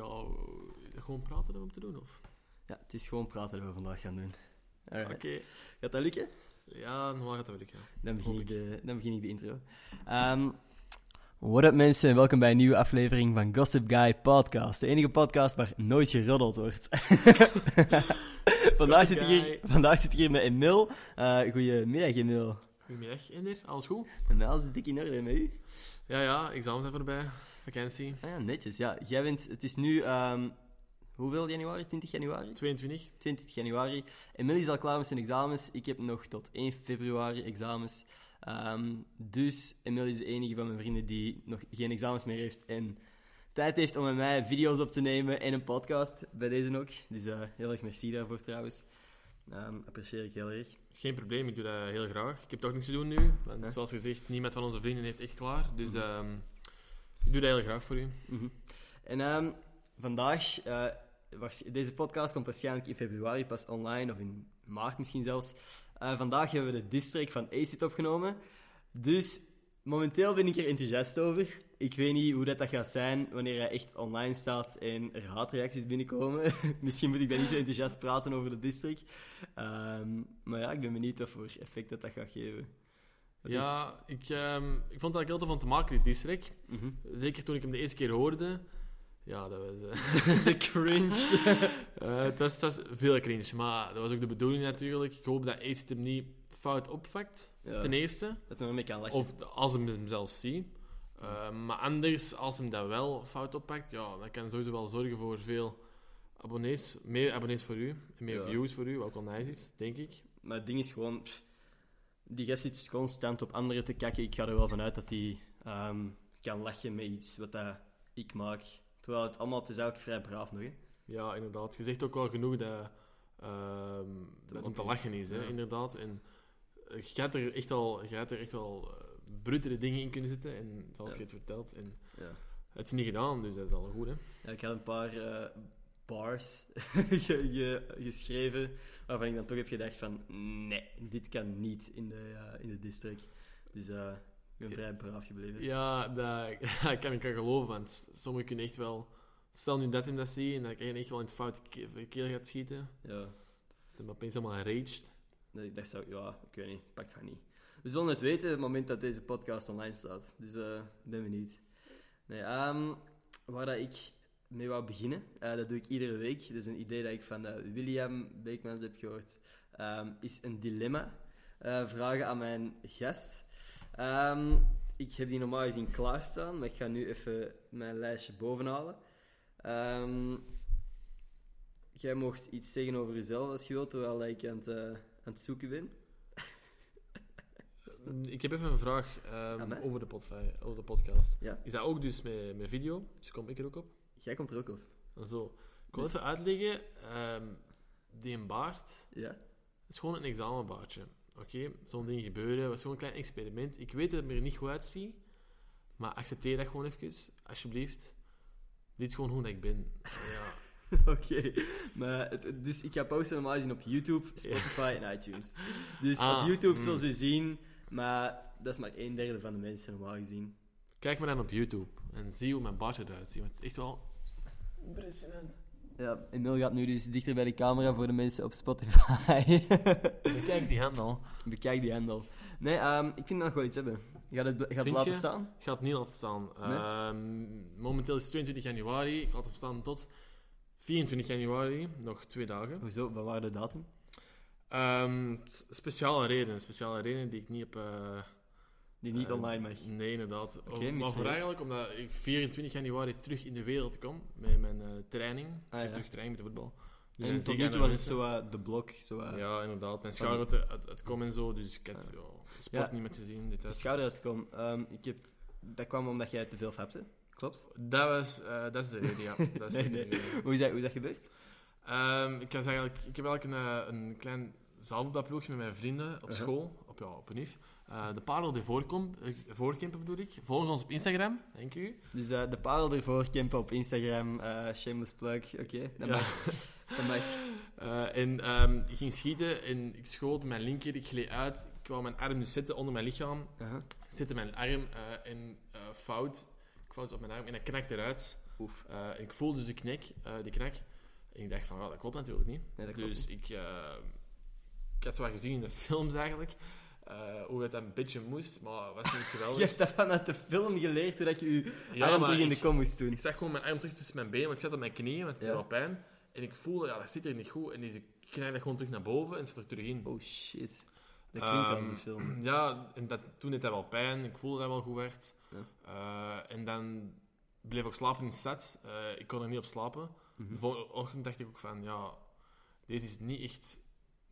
al gewoon praten om te doen? Of? Ja, het is gewoon praten dat we vandaag gaan doen. Oké. Gaat dat lukken? Ja, normaal gaat dat wel lukken. Dan begin, ik de, dan begin ik de intro. Ehm what up mensen en welkom bij een nieuwe aflevering van Gossip Guy Podcast. De enige podcast waar nooit geroddeld wordt. vandaag, zit ik hier, vandaag zit ik hier met Emil. Uh, goedemiddag Emil. Goedemiddag, Ender. Alles goed? Mij alles dik in orde met u? Ja, ja, examens zijn voorbij. Vakantie. Ah ja, netjes. Ja, jij bent, het is nu, ehm, hoeveel januari? 20 januari? 22. 20 januari. Emil is al klaar met zijn examens. Ik heb nog tot 1 februari examens. Ehm, dus Emil is de enige van mijn vrienden die nog geen examens meer heeft en tijd heeft om met mij video's op te nemen en een podcast. Bij deze ook. Dus eh, heel erg merci daarvoor trouwens. Ehm apprecieer ik heel erg. Geen probleem, ik doe dat heel graag. Ik heb toch niks te doen nu. Want Ja. zoals gezegd, niemand van onze vrienden heeft echt klaar. Dus Mhm. Ik doe dat heel graag voor u. Mhm. En ehm, vandaag, eh, deze podcast komt waarschijnlijk in februari pas online, of in maart misschien zelfs. Eh, vandaag hebben we de district van ACID opgenomen. Dus momenteel ben ik er enthousiast over. Ik weet niet hoe dat, dat gaat zijn wanneer hij echt online staat en er haatreacties binnenkomen. misschien moet ik dan niet zo enthousiast praten over de district. Ehm, maar ja, ik ben benieuwd wat voor effect dat, dat gaat geven. Ja, ik, ehm, ik vond eigenlijk heel tof om te maken, dit district. is- Mhm. Zeker toen ik hem de eerste keer hoorde. Ja, dat was... eh, De cringe. Eh, het, was, het was veel cringe, maar dat was ook de bedoeling natuurlijk. Ik hoop dat Ace hem niet fout opvakt, Ja, ten eerste. dat we ermee kan lachen. Of als hem hem zelf ziet. Eh, maar anders, als hem dat wel fout oppakt, ja, dan kan sowieso wel zorgen voor veel abonnees. Meer abonnees voor u, meer Ja. views voor u, wat ook wel nice is, denk ik. Maar het ding is gewoon... pff, die gast zit constant op anderen te kakken. Ik ga er wel vanuit dat hij ehm, kan lachen met iets wat dat ik maak. Terwijl het allemaal... Het is eigenlijk vrij braaf nog, hè. Ja, inderdaad. Je zegt ook wel genoeg dat, dat om te lachen is, hè, Ja. inderdaad. En eh, je gaat er echt wel, je gaat er echt wel eh, brutere dingen in kunnen zitten, en zoals Ja. je het vertelt. En Ja. het heb je niet gedaan, dus dat is al goed, hè. ja ik had een paar eh, bars ge- ge- geschreven waarvan ik dan toch heb gedacht van... Nee, dit kan niet in de, eh, in de district. Dus eh, ik ben vrij braaf gebleven. Ja, dat, dat kan ik wel geloven, want sommigen kunnen echt wel... Stel nu dat in dat zie en dat je echt wel in het foute ke- keel gaat schieten, Ja. dan opeens helemaal enraged. Nee, ik dacht zo, ja, ik weet niet, pakt van niet. We zullen het weten op het moment dat deze podcast online staat. Dus eh, ik ben benieuwd. Nee, ehm, waar dat ik mee wou beginnen, eh, dat doe ik iedere week. Dat is een idee dat ik van eh, William Beekmans heb gehoord. Ehm, is een dilemma eh, vragen aan mijn gast. Ehm, ik heb die normaal gezien klaarstaan, maar ik ga nu even mijn lijstje bovenhalen. Ehm jij mocht iets zeggen over jezelf als je wilt, terwijl ik aan het, aan het zoeken ben. Ik heb even een vraag over, de over de podcast. Ja. Is dat ook dus met, met video? Dus kom ik er ook op? Jij komt er ook op. Zo. Ik wil Dus- even uitleggen, ehm, die een baard Ja? is gewoon een examenbaardje. Oké, zo'n ding gebeuren, het was gewoon een klein experiment. Ik weet dat het er niet goed uitziet, maar accepteer dat gewoon even, alsjeblieft. Dit is gewoon hoe ik ben. Ja. Oké. Maar Dus ik ga posten normaal gezien op YouTube, Spotify en iTunes. Dus Ah, op YouTube mm. zullen ze zien, maar dat is maar een derde van de mensen normaal gezien. Kijk maar dan op YouTube en zie hoe mijn baardje eruit ziet, want het is echt wel impressionant. Ja, Emil gaat nu dus dichter bij de camera voor de mensen op Spotify. Kijk die hand al. Bekijk die handel. Nee, ehm, ik vind dat nog wel iets hebben. Gaat het, gaat het laten je? staan? Ik ga het niet laten staan. Nee? Ehm, momenteel is het 22 januari. Ik ga het staan tot 24 januari. Nog twee dagen. Hoezo? Wat waren de datum? Ehm, speciale redenen. Speciale redenen die ik niet heb... eh, Die niet eh, online mag. Nee, inderdaad. Oké, maar voor eigenlijk omdat ik 24 januari terug in de wereld kom. Met mijn eh, training. Ah, ja. terug training met de voetbal. Dus En tot nu toe was het zo eh, de blok. Zo, eh, Ja, inderdaad. Mijn schouder uit het, het en zo. Dus ik had ja, sport Ja. niet meer te zien. Dit, schouder had komen. Ehm, ik heb, dat kwam omdat jij te veel hebt, Klopt? Dat, was, dat is de reden, ja. Dat is Nee, nee. Hoe is dat, hoe is dat gebeurd? Ehm, ik, kan zeggen, ik, heb eigenlijk een, een klein zaalvoetbalploegje met mijn vrienden op Uh-huh. school, op, ja, op een IF. Eh, de Parel de Voorkom, eh, Voorkempen bedoel ik. Volg ons op Instagram, dank u. Dus de parel ervoor, campen op Instagram, eh, shameless plug, oké, dat Ja. mag. Dat mag. En ehm, ik ging schieten en ik schoot mijn linker, ik gleed uit. Ik wou mijn arm dus zetten onder mijn lichaam. Ik zette mijn arm en fout. Ik fout op mijn arm en hij knakt eruit. Oef. Ik voelde dus de knek, die knak. En ik dacht van, ja, dat klopt natuurlijk niet. Nee, dat klopt dus ik, eh, ik had wel gezien in de films eigenlijk, eh, hoe het een beetje moest, maar het was niet Je geweldig. hebt dat vanuit de film geleerd, dat je je Ja, arm terug in de ik- kom moest doen. Ik zag gewoon mijn arm terug tussen mijn benen, want ik zat op mijn knieën, want ik had Ja. wel pijn. En ik voelde, ja, dat zit er niet goed. En deze knijde gewoon terug naar boven en zat er terug in. Oh shit. Dat klinkt als Ehm, een film. Ja, en dat, toen deed dat wel pijn. Ik voelde dat wel goed werd. Ja. Eh, en dan bleef ik slapen in de stad. Eh, ik kon er niet op slapen. Mhm. De volgende ochtend dacht ik ook van, ja, deze is niet echt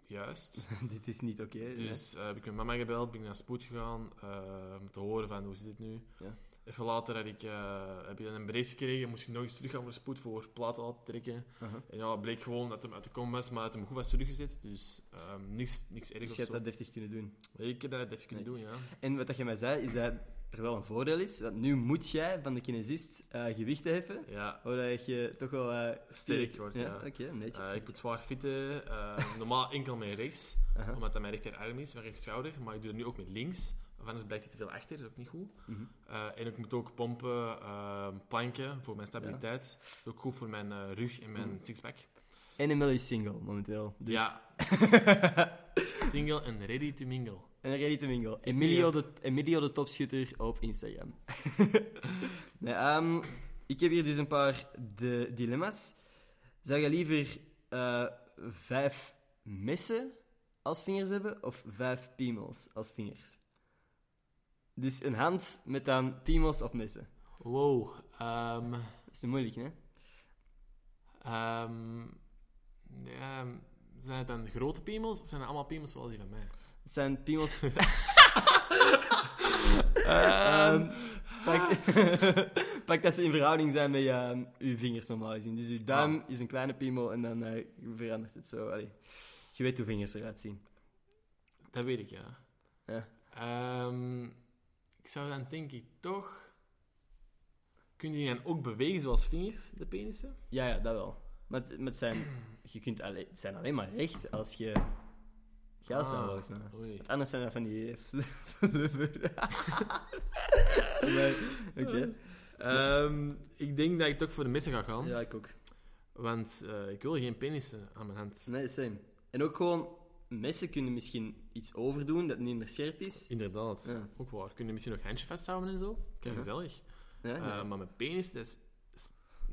juist. Dit is niet oké. Dus eh, heb ik mijn mama gebeld, ben ik naar spoed gegaan eh, om te horen van hoe zit het nu. Ja. Even later had ik, eh, heb ik een brace gekregen, moest ik nog eens terug gaan voor spoed voor platen laten trekken. En ja, het bleek gewoon dat hem uit de kom was, maar dat hem goed was teruggezet. Dus ehm, niks, niks erg Dus je hebt dat deftig kunnen doen. Ik heb dat even kunnen doen, ja. En wat dat je mij zei, is dat er wel een voordeel is. Want nu moet jij van de kinesist eh gewichten heffen. Ja, Zodat je toch wel... eh, sterk wordt, ja. Oké, netjes. Eh, ik moet zwaar fitten. eh, normaal enkel met rechts, omdat dat mijn rechterarm is, mijn rechtsschouder. Maar ik doe het nu ook met links. Of anders blijkt hij te veel achter, dat is ook niet goed. Mhm. En ik moet ook pompen, planken voor mijn stabiliteit. Dat is ook goed voor mijn rug en mijn Mhm. sixpack. En Emily is single, momenteel. Dus. Ja. Single en ready to mingle. En ready to mingle. Emilio de, Emilio de topschutter op Instagram. nee, ehm, ik heb hier dus een paar de dilemma's. Zou je liever eh, vijf messen als vingers hebben of vijf piemels als vingers? Dus een hand met dan piemels of messen. Wow. ehm, Dat is te moeilijk, hè? ehm, ja, zijn het dan grote piemels of zijn het allemaal piemels zoals die van mij? Het zijn piemels... Ehm, pak, pak dat ze in verhouding zijn met ehm, uw vingers normaal gezien. Dus uw duim is een kleine piemel en dan eh, verandert het zo. Allee. Je weet hoe vingers eruit zien. Dat weet ik, ja. Ja. Ehm, ik zou dan denk ik toch... Kun je dan ook bewegen zoals vingers, de penissen? Ja, ja, dat wel. Maar het, maar het zijn, je kunt alleen, het zijn alleen maar recht als je geld zou, Ah, volgens mij. Oei. Want Anders zijn dat van die flubber. Oké. Ehm, ik denk dat ik toch voor de messen ga gaan. Ja, ik ook. Want eh, ik wil geen penissen aan mijn hand. Nee, same. En ook gewoon, messen kunnen misschien iets overdoen dat minder scherp is. Inderdaad. Ja. Ook waar. Kun je misschien nog handje vasthouden en zo? Kijk, Ja. gezellig. Ja. Eh, maar mijn penis, dat is-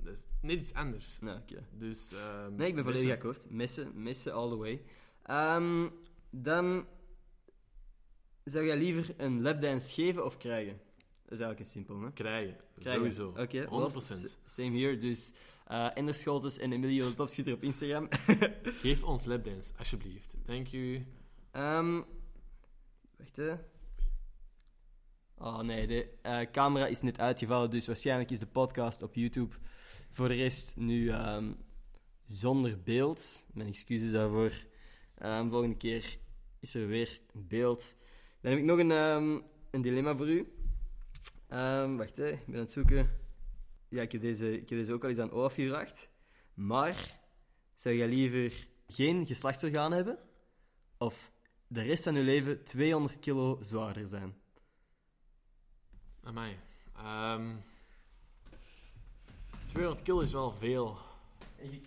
dat is net iets anders. Oké. Dus, ehm, Nee, ik ben volledig akkoord. Messen, messen all the way. Ehm, dan zou jij liever een lapdance geven of krijgen? Dat is eigenlijk een simpel, hè? Krijgen. Krijgen. Sowieso. Oké, 100%. wel, s- same here. Dus eh Ender Scholtes en Emilio de Topschutter op Instagram. Geef ons lapdance, alsjeblieft. Dank u. Ehm wacht, hè. Oh nee, de eh, camera is net uitgevallen, dus waarschijnlijk is de podcast op YouTube voor de rest nu ehm, zonder beeld. Mijn excuses daarvoor. Ehm, volgende keer is er weer beeld. Dan heb ik nog een, ehm, een dilemma voor u. Wacht, hè. ik ben aan het zoeken. Ja, ik heb deze, ik heb deze ook al eens aan Olaf. Maar, zou jij liever geen geslachtsorgaan hebben? Of de rest van je leven 200 kilo zwaarder zijn? Amai. Ehm 200 kilo is wel veel. En je,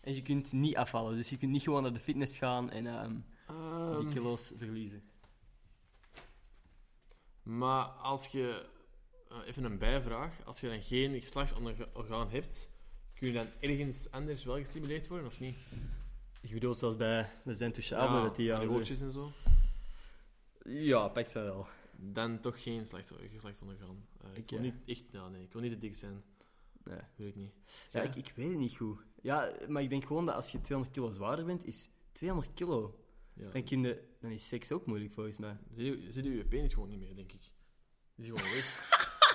en je kunt niet afvallen, dus je kunt niet gewoon naar de fitness gaan en ehm, Ehm, die kilo's verliezen. Maar als je, eh, even een bijvraag, als je dan geen geslachtsorgaan hebt, kun je dan ergens anders wel gestimuleerd worden of niet? Je bedoelt zoals bij de Zentushable, dat die die aan zo- oortjes en zo. Ja, pakt wel. Dan toch geen geslachts- geslachtsorgaan. Eh, ik wil Oké. niet echt, ja, nee, ik wil niet te dik zijn. Nee. Weet ik niet. Ja, Ja. ik, ik weet het niet goed. Ja, maar ik denk gewoon dat als je 200 kilo zwaarder bent, is 200 kilo. Ja. Dan, je, dan is seks ook moeilijk volgens mij. Zie je, penis gewoon niet meer, denk ik. Die is gewoon weg.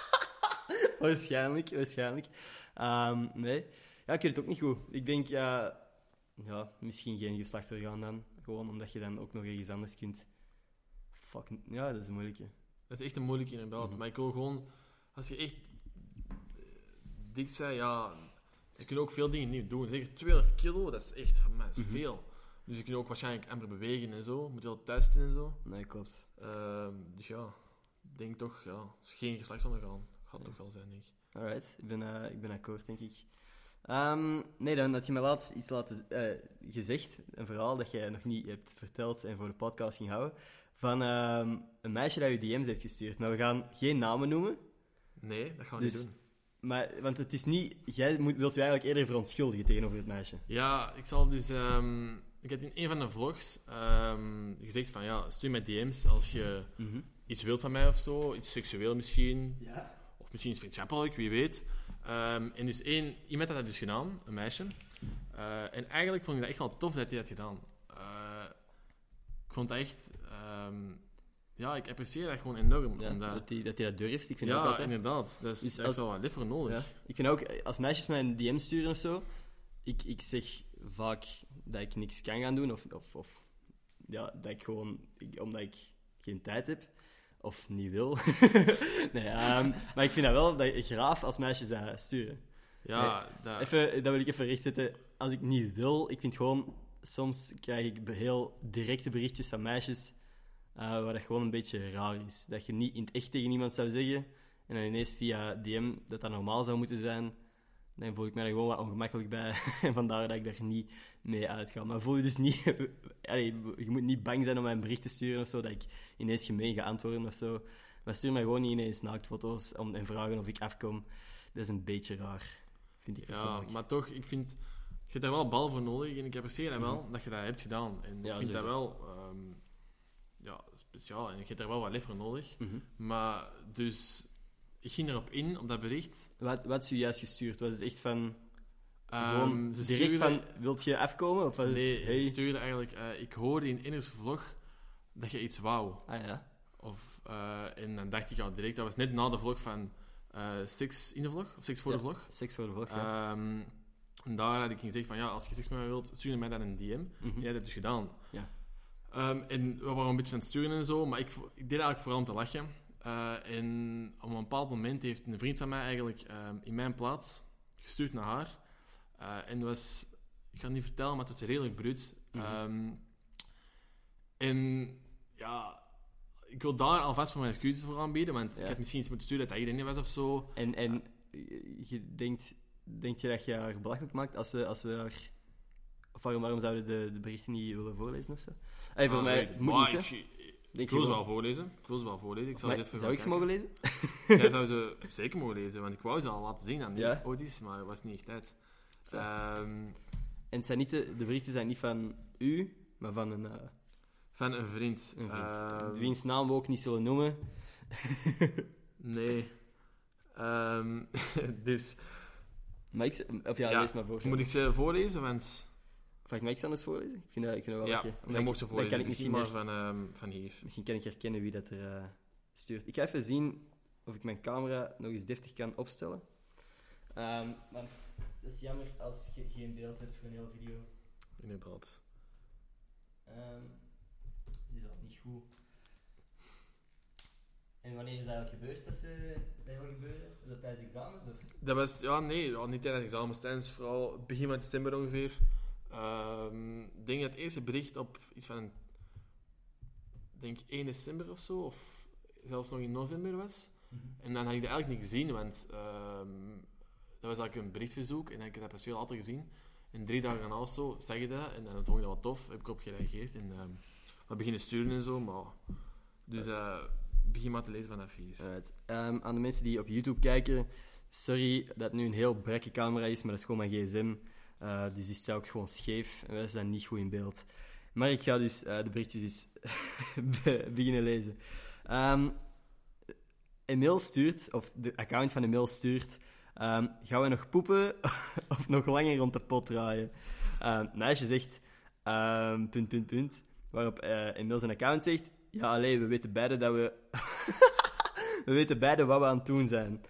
waarschijnlijk, waarschijnlijk. Ehm, nee. Ja, ik weet het ook niet goed. Ik denk, ja, ja, misschien geen geslachtsorgaan dan. Gewoon omdat je dan ook nog ergens anders kunt. Fuck, ja, dat is een moeilijke. Dat is echt een moeilijke inderdaad. Mhm. Maar ik wil gewoon, als je echt dik bent, ja, je ook veel dingen niet doen. Zeg 200 kilo, dat is echt van mij, Mhm. veel. Dus je kunt ook waarschijnlijk amper bewegen en zo. Moet wel testen en zo. Nee, klopt. Ehm, dus ja, ik denk toch, ja, geen geslachtsorgaan. Gaat toch wel zijn, denk ik. Alright, ik ben, eh, ik ben akkoord, denk ik. Ehm, nee, dan had je me laatst iets laten, eh, gezegd, een verhaal dat jij nog niet hebt verteld en voor de podcast ging houden, van ehm, een meisje dat je DM's heeft gestuurd. Maar we gaan geen namen noemen, Nee, dat gaan we Dus- niet doen. Maar, want het is niet... Jij moet, wilt je eigenlijk eerder verontschuldigen tegenover het meisje. Ja, ik zal dus... ehm, ik had in een van de vlogs ehm, gezegd van, ja, stuur mij DM's als je iets wilt van mij of zo. Iets seksueel misschien. Ja. Of misschien iets vriendschappelijk, wie weet. Ehm, en dus één, iemand had dat dus gedaan, een meisje. Eh, en eigenlijk vond ik dat echt wel tof dat hij dat gedaan. Eh, ik vond dat echt... ehm, ja, ik apprecieer dat gewoon enorm. Ja, omdat- dat hij dat, hij dat durft. Ik vind dat ook ja, altijd... inderdaad. Dat is, Dus dat is wel wat liever nodig. Ja. Ik vind ook, als meisjes mij een DM sturen of zo, ik, ik zeg vaak dat ik niks kan gaan doen, of, of, of ja, dat ik gewoon, ik- omdat ik geen tijd heb, of niet wil. nee, ehm, maar ik vind dat wel dat graaf als meisjes dat sturen. Ja, dat, Even, dat wil ik even rechtzetten. Als ik niet wil, ik vind gewoon, soms krijg ik heel directe berichtjes van meisjes, eh, waar dat gewoon een beetje raar is. Dat je niet in het echt tegen iemand zou zeggen, en dan ineens via DM dat dat normaal zou moeten zijn, dan voel ik me er gewoon wat ongemakkelijk bij. En vandaar dat ik daar niet mee uitga. Maar voel je dus niet... Allee, je moet niet bang zijn om mij een bericht te sturen of zo, dat ik ineens gemeen ga antwoorden of zo. Maar stuur mij gewoon niet ineens naaktfoto's om, en vragen of ik afkom. Dat is een beetje raar, vind ik ja, persoonlijk. maar toch, ik vind... Je hebt daar wel bal voor nodig en ik apprecieer dat wel, dat je dat hebt gedaan. En Ja, ik vind dat wel ehm, ja, speciaal en je hebt daar wel wat lief voor nodig. Mhm. Maar dus, ik ging erop in, op dat bericht. Wat, wat is u juist gestuurd? Was het echt van... Ehm, ze direct van, wilt je afkomen? Of was het, Nee, hey? ze stuurde eigenlijk... eh, ik hoorde in Inners vlog dat je iets wou. Ah ja. Of, eh, en dan dacht ik al direct, dat was net na de vlog van Six in de vlog, of Six voor Ja. de vlog. Seks voor de vlog, ja. Ehm, en daar had ik gezegd van, ja, als je seks met mij wilt, stuur mij dan een DM. Mhm. En jij hebt het dus gedaan. Ja. Ehm, en we waren een beetje aan het sturen en zo, maar ik, ik deed eigenlijk vooral om te lachen. Eh, en op een bepaald moment heeft een vriend van mij eigenlijk ehm, in mijn plaats gestuurd naar haar. Eh, en was, ik ga het niet vertellen, maar het was redelijk bruut. Mhm. Ehm, en ja, ik wil daar alvast voor mijn excuses voor aanbieden, want Ja. ik had misschien iets moeten sturen dat dat iedereen was of zo. En, en je denkt, denk je dat je haar belachelijk maakt als we, als we haar... Of waarom, waarom zouden de, de berichten niet willen voorlezen of zo? Hey, voor Ah, mij moet Maar niet, hè. ik, wil ze wel. voorlezen. Ik wil ze wel voorlezen. Ik Maar eens even zou ik ze mogen lezen? Jij zou ze zeker mogen lezen, want ik wou ze al laten zien aan die Ja? Odys, maar het was niet echt tijd. Ehm, En het zijn niet de, de berichten zijn niet van u, maar van een, eh, van een vriend. een vriend. Ehm, wiens naam we ook niet zullen noemen. Nee. Ehm, dus, Maar ik, of ja, Ja, lees maar voor. moet ik ze voorlezen? Want Vraag mij iets anders voorlezen? Ik vind dat, ik vind dat wel ja, dan mocht ze dan voorlezen. kan ik misschien, maar van, ehm, van hier. misschien kan ik herkennen wie dat er eh, stuurt. Ik ga even zien of ik mijn camera nog eens deftig kan opstellen. Ehm, want het is jammer als je geen beeld hebt voor een hele video. Inderdaad. Ehm die is al niet goed. En wanneer is dat eigenlijk gebeurd dat ze dat wil gebeuren? Is dat tijdens examens? Of? Dat was, ja, nee, ja, niet tijdens examens, tijdens vooral begin van december ongeveer. Ehm, Ik denk dat het eerste bericht op iets van, ik denk 1 december of zo, of zelfs nog in november was. En dan had ik dat eigenlijk niet gezien, want ehm, dat was eigenlijk een berichtverzoek en ik heb dat pas veel later gezien. En drie dagen daarna of zo zag je dat en dan vond ik dat wat tof, heb ik op gereageerd en ehm we beginnen sturen en zo, maar... Dus eh, begin maar te lezen vanaf hier. Aan de mensen die op YouTube kijken, sorry dat het nu een heel brekke camera is, maar dat is gewoon mijn gsm. Eh, dus die staat ook gewoon scheef en wij zijn niet goed in beeld. Maar ik ga dus eh, de berichtjes eens be- beginnen lezen. Ehm Emil stuurt, of de account van Emil stuurt, ehm, gaan we nog poepen of nog langer rond de pot draaien? Ehm meisje zegt, ehm, punt, punt, punt. Waarop eh Emil zijn account zegt, ja, alleen we weten beide dat we... we weten beide wat we aan het doen zijn.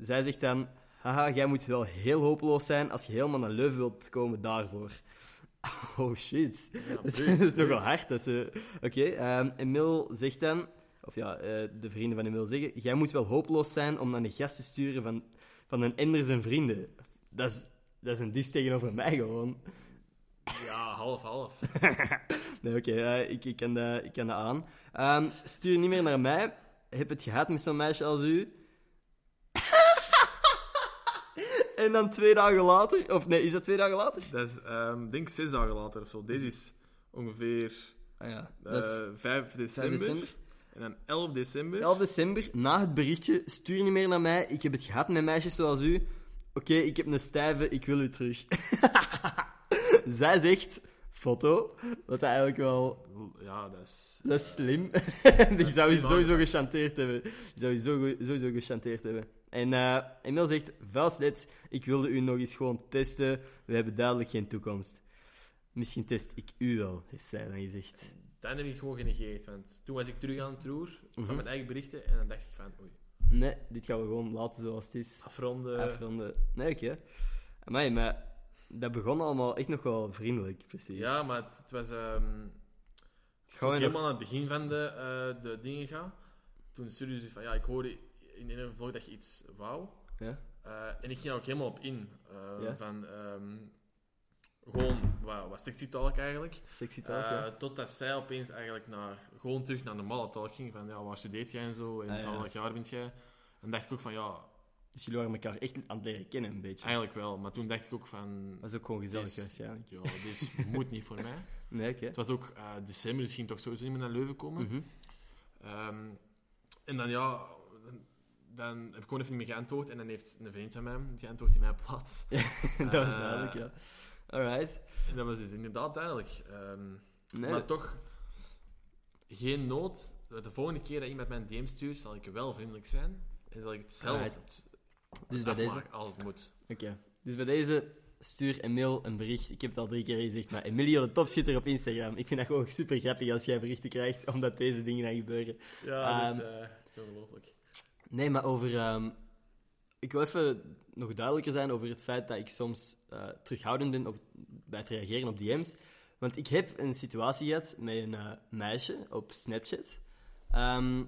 Zij zegt dan, haha, jij moet wel heel hopeloos zijn als je helemaal naar Leuven wilt komen daarvoor. Oh shit. Ja, Dat is, bruut, dat is nogal hard. Dat ze... Oké, ehm, Emil zegt dan, of ja, eh, de vrienden van Emil zeggen, jij moet wel hopeloos zijn om naar de gast te sturen van, van een Ender zijn vrienden. Dat is, dat is een dis tegenover mij gewoon. Ja, half-half. Nee, oké, eh, ik, ik, kan dat, ik kan dat aan. Ehm, stuur niet meer naar mij. Heb het gehad met zo'n meisje als u. En dan twee dagen later... Of nee, is dat twee dagen later? Dat is, ehm, ik denk zes dagen later of zo. Deze is ongeveer Ah ja, eh dat is 5 december. december. En dan 11 december. 11 december, na het berichtje, stuur niet meer naar mij. Ik heb het gehad met meisjes zoals u. Oké, ik heb een stijve, ik wil u terug. Zij zegt, foto, wat eigenlijk wel... Ja, dat is... Dat is slim. Die is zou je slim sowieso gechanteerd hebben. Die zou je sowieso gechanteerd hebben. En eh Emil zegt, vuilsnet, ik wilde u nog eens gewoon testen. We hebben duidelijk geen toekomst. Misschien test ik u wel, heeft zij dan gezegd. Dan heb ik gewoon genegeerd. Want toen was ik terug aan het roer van Mhm. mijn eigen berichten. En dan dacht ik van, oei, Nee, dit gaan we gewoon laten zoals het is. afronden. afronden. Nee, oké. Amai, maar dat begon allemaal echt nog wel vriendelijk, precies. Ja, maar het, het was... ehm Gaan we ik nog- helemaal aan het begin van de, eh, de dingen ga. Toen stuurde ze van, ja, ik hoorde in een vlog dat je iets wou. Ja? Eh, en ik ging ook helemaal op in. eh, Ja? Van, ehm, gewoon, wat, wat sexy talk eigenlijk. Sexy talk, ja. Totdat zij opeens eigenlijk naar, gewoon terug naar normale talk ging. Van, ja, waar studeert jij en zo? En Ah, ja. welk jaar bent jij? En dacht ik ook van, ja, Dus jullie waren elkaar echt aan het leren kennen, een beetje. eigenlijk wel. Maar toen dacht ik ook van, Dat is ook gewoon gezellig, waarschijnlijk. ja, dit moet niet voor mij. Nee. Het was ook december, dus ging toch sowieso niet meer naar Leuven komen. Mhm. Ehm, en dan ja, dan, heb ik gewoon even niet meer geantwoord. En dan heeft een vriend van mij geantwoord in mijn plaats. dat was Eh, duidelijk, ja. Alright. En dat was dus inderdaad duidelijk. Ehm, Nee, Maar toch, geen nood. De volgende keer dat iemand mij een DM stuurt, zal ik wel vriendelijk zijn. En zal ik het zelf. Dus bij deze... als het moet. Oké. Dus bij deze stuur Emil een bericht. Ik heb het al drie keer gezegd, maar Emilio de topschutter op Instagram. Ik vind dat gewoon super grappig als jij berichten krijgt, omdat deze dingen dan gebeuren. Ja, dat is, Ehm, eh, ongelooflijk. Nee, maar over... ehm, ik wil even nog duidelijker zijn over het feit dat ik soms eh, terughoudend ben op, bij het reageren op DM's. Want ik heb een situatie gehad met een eh, meisje op Snapchat. ehm,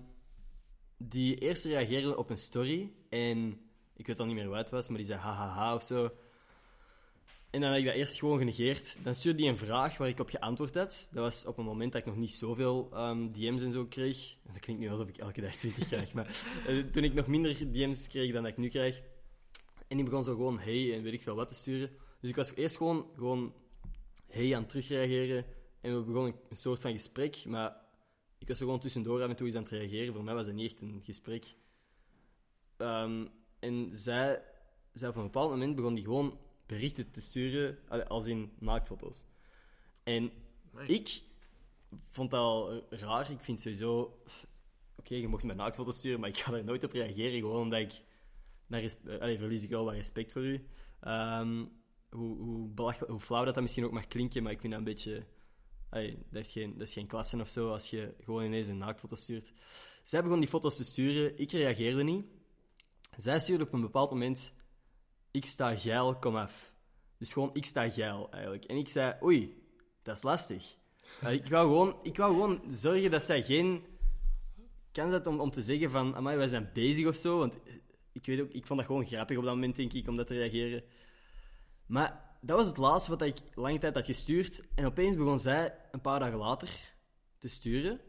die eerst reageerde op een story. En ik weet al niet meer hoe het was, maar die zei hahaha of zo. En dan heb ik dat eerst gewoon genegeerd. Dan stuurde hij een vraag waar ik op geantwoord had. Dat was op een moment dat ik nog niet zoveel ehm, DM's en zo kreeg. Dat klinkt nu alsof ik elke dag 20 krijg, maar eh, toen ik nog minder DM's kreeg dan dat ik nu krijg. En die begon zo gewoon hey en weet ik veel wat te sturen. Dus ik was eerst gewoon, gewoon hey aan het terugreageren. En we begonnen een soort van gesprek, maar ik was er gewoon tussendoor af en toe eens aan het reageren. Voor mij was dat niet echt een gesprek. Ehm, en zij, zij op een bepaald moment begon die gewoon berichten te sturen, als in naaktfoto's. En Amai. ik vond dat al raar. Ik vind sowieso... Oké, je mocht me naaktfoto's sturen, maar ik ga er nooit op reageren. Gewoon omdat ik... Daar eh, allee, verlies ik wel wat respect voor u. Ehm, hoe, hoe, hoe flauw dat, dat misschien ook mag klinken, maar ik vind dat een beetje... allee, dat, heeft geen, dat is geen klasse of zo, als je gewoon ineens een naaktfoto stuurt. Zij begon die foto's te sturen. Ik reageerde niet. Zij stuurde op een bepaald moment... Ik sta geil, kom af. Dus gewoon, ik sta geil, eigenlijk. En ik zei, oei, dat is lastig. Ik, wou gewoon, ik wou gewoon zorgen dat zij geen kans had om, om te zeggen van, amai, wij zijn bezig of zo. Want eh, ik, weet ook, ik vond dat gewoon grappig op dat moment, denk ik, om dat te reageren. Maar dat was het laatste wat ik lange tijd had gestuurd. En opeens begon zij, een paar dagen later, te sturen.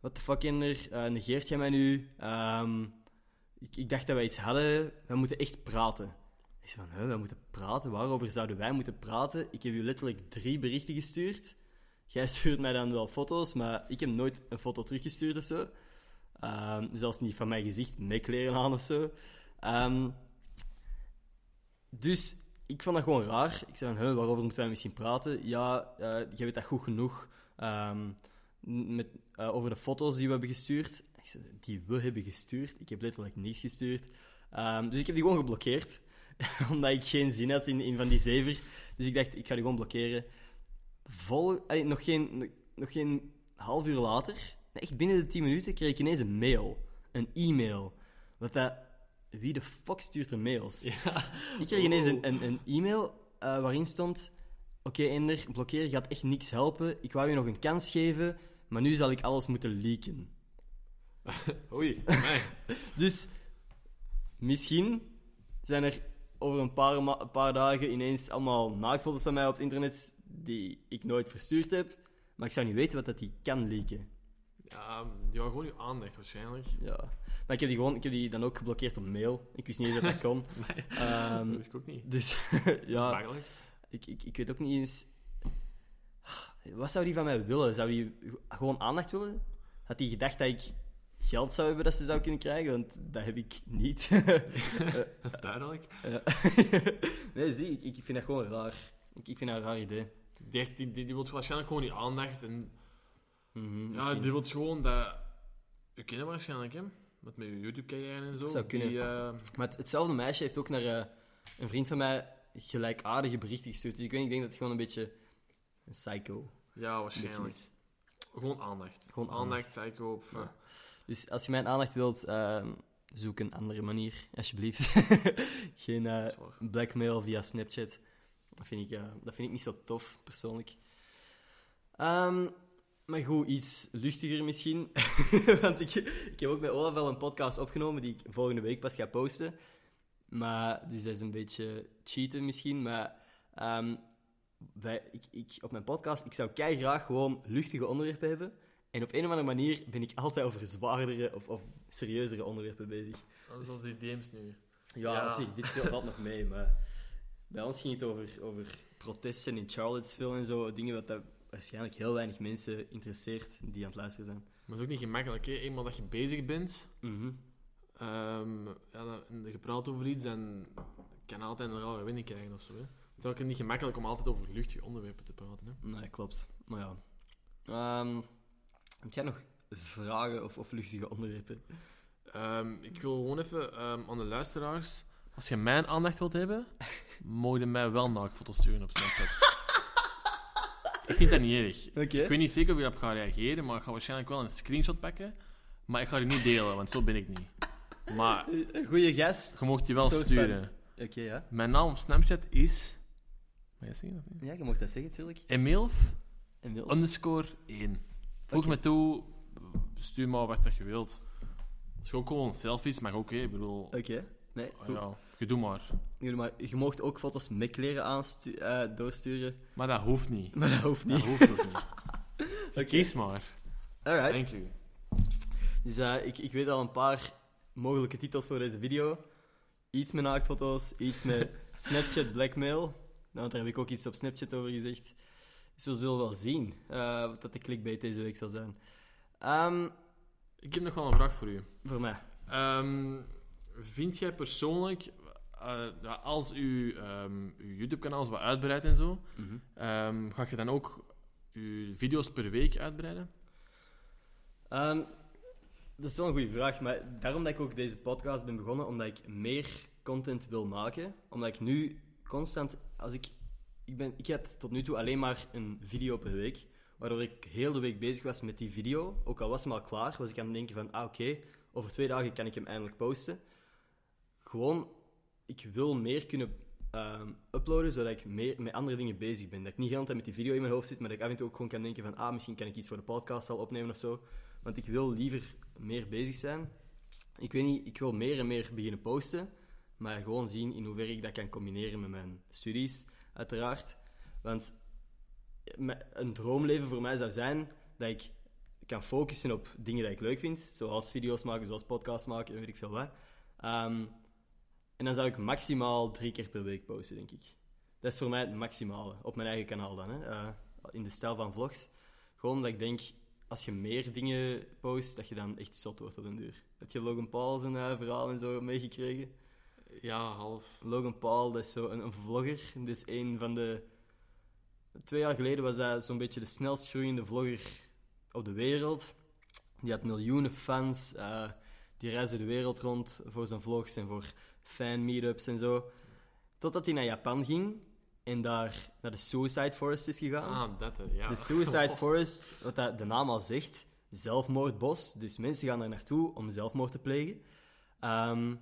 What the fuck, Ender? Eh, negeert jij mij nu? Ehm, ik, ik dacht dat wij iets hadden. We moeten echt praten. Ik zei van, we moeten praten? Waarover zouden wij moeten praten? Ik heb u letterlijk drie berichten gestuurd. Jij stuurt mij dan wel foto's, maar ik heb nooit een foto teruggestuurd of zo. Ehm, zelfs niet van mijn gezicht, met kleren aan of zo. Ehm, dus ik vond dat gewoon raar. Ik zei van, waarover moeten wij misschien praten? Ja, eh jij weet dat goed genoeg. Ehm, met, eh, over de foto's die we hebben gestuurd. Die we hebben gestuurd? Ik heb letterlijk niets gestuurd. Dus ik heb die gewoon geblokkeerd. Omdat ik geen zin had in, in van die zever. Dus ik dacht, ik ga die gewoon blokkeren. Vol, nog, geen, nog geen half uur later, echt binnen de 10 minuten, kreeg ik ineens een mail. Een e-mail. Wat dat... Wie de fuck stuurt er mails? Ik kreeg ineens een, een, een e-mail eh, waarin stond... Oké, Ender, blokkeren gaat echt niks helpen. Ik wou je nog een kans geven, maar nu zal ik alles moeten leaken. Oei. Dus misschien zijn er over een paar, een paar dagen ineens allemaal naaktfoto's van mij op het internet die ik nooit verstuurd heb. Maar ik zou niet weten wat dat die kan leaken. Ja, die wou gewoon je aandacht waarschijnlijk. Ja. Maar ik heb die, gewoon, ik heb die dan ook geblokkeerd op mail. Ik wist niet eens dat dat kon. Ehm, dat wist ik ook niet. dus Ja. ik, ik, ik weet ook niet eens... Wat zou die van mij willen? Zou die gewoon aandacht willen? Had hij gedacht dat ik geld zou hebben dat ze zou kunnen krijgen? Want dat heb ik niet. Dat is duidelijk. Nee, zie, ik, ik vind dat gewoon raar. Ik, ik vind dat een raar idee. Die, die, die, die wil waarschijnlijk gewoon die aandacht. En Mhm, ja, die wil gewoon dat... U kennen waarschijnlijk, hè? Met mijn YouTube-carrière en zo. Zou kunnen. Die, eh, Maar het- hetzelfde meisje heeft ook naar eh, een vriend van mij gelijkaardige berichten gestuurd. Dus ik, weet, niet, ik denk dat het gewoon een beetje een psycho ja, waarschijnlijk. Gewoon aandacht. Gewoon aandacht, psycho. Of, Ja. Dus als je mijn aandacht wilt, ehm, zoek een andere manier, alsjeblieft. Geen eh, blackmail via Snapchat. Dat vind ik, eh, dat vind ik niet zo tof, persoonlijk. Ehm, maar goed, iets luchtiger misschien. Want ik, ik heb ook met Olaf wel een podcast opgenomen die ik volgende week pas ga posten. Maar, dus dat is een beetje cheaten misschien. Maar wij, ik, ik, op mijn podcast, ik zou kei graag gewoon luchtige onderwerpen hebben. En op een of andere manier ben ik altijd over zwaardere of, of serieuzere onderwerpen bezig. Dat is als die DM's nu. Ja, Ja. op zich, dit valt valt nog mee, maar bij ons ging het over, over protesten in Charlottesville en zo. Dingen wat dat waarschijnlijk heel weinig mensen interesseert die aan het luisteren zijn. Maar het is ook niet gemakkelijk, hè? Eenmaal dat je bezig bent, Mhm. ehm ja, dan- en je praat over iets, en kan altijd een rare winning krijgen of zo. Hè? Het is ook niet gemakkelijk om altijd over luchtige onderwerpen te praten. Hè? Nee, klopt. Maar ja. Ehm, heb jij nog vragen of, of luchtige onderwerpen? Ehm, ik wil gewoon even ehm, aan de luisteraars, als je mijn aandacht wilt hebben, mogen je mij wel naaktfoto's sturen op Snapchat. ik vind dat niet erg. Ik weet niet zeker of je op gaat reageren, maar ik ga waarschijnlijk wel een screenshot pakken. Maar ik ga die niet delen, want zo ben ik niet. Maar Een goede gast. je mocht die wel sturen. Oké, ja. Mijn naam op Snapchat is... Mag je zeggen of niet? Ja, je mag dat zeggen, natuurlijk. Emilf Emil. underscore 1. Voeg Oké. me toe, stuur maar wat dat je wilt. Als je ook gewoon selfies, mag ook, hè. Ik bedoel... Oké. Nee, ah, goed. ja, je doet maar. Maar je mocht ook foto's met kleren aanstu- eh, doorsturen. Maar dat hoeft niet. Maar dat hoeft Dat niet. hoeft ook niet. Oké. Kies maar. Alright. Thank you. Dus eh, ik, ik weet al een paar mogelijke titels voor deze video. Iets met naaktfoto's, iets met Snapchat blackmail. Nou, daar heb ik ook iets op Snapchat over gezegd. Dus we zullen wel zien eh, wat dat de clickbait deze week zal zijn. Ehm, Ik heb nog wel een vraag voor u. voor mij. Ehm, vind jij persoonlijk, ja, als u ehm, uw YouTube-kanaal wat uitbreidt en zo, ehm, ga je dan ook uw video's per week uitbreiden? Dat is wel een goede vraag, maar daarom dat ik ook deze podcast ben begonnen, omdat ik meer content wil maken. Omdat ik nu constant, als ik, ik ben, ik had tot nu toe alleen maar een video per week, waardoor ik heel de week bezig was met die video. Ook al was hem al klaar, was ik aan het denken van, ah oké, over twee dagen kan ik hem eindelijk posten. Gewoon, ik wil meer kunnen ehm, uploaden, zodat ik meer met andere dingen bezig ben. Dat ik niet de hele tijd met die video in mijn hoofd zit, maar dat ik af en toe ook gewoon kan denken van, ah, misschien kan ik iets voor de podcast al opnemen of zo. Want ik wil liever meer bezig zijn. Ik weet niet, ik wil meer en meer beginnen posten. Maar gewoon zien in hoeverre ik dat kan combineren met mijn studies, uiteraard. Want een droomleven voor mij zou zijn dat ik kan focussen op dingen die ik leuk vind. Zoals video's maken, zoals podcasts maken en weet ik veel wat. Ehm, en dan zou ik maximaal drie keer per week posten, denk ik. Dat is voor mij het maximale. Op mijn eigen kanaal dan, hè. Eh, in de stijl van vlogs. Gewoon omdat ik denk, als je meer dingen post, dat je dan echt zot wordt op den duur. Heb je Logan Paul zijn eh, verhaal en zo meegekregen? Ja, half. Logan Paul, dat is zo een, een vlogger. Dus een van de... Twee jaar geleden was hij zo'n beetje de snelst groeiende vlogger op de wereld. Die had miljoenen fans. eh, die reisde de wereld rond voor zijn vlogs en voor fan-meetups en zo. Totdat hij naar Japan ging en daar naar de Suicide Forest is gegaan. Ah, dat, hè, ja. De Suicide Forest, wat dat de naam al zegt, zelfmoordbos. Dus mensen gaan daar naartoe om zelfmoord te plegen. Ehm,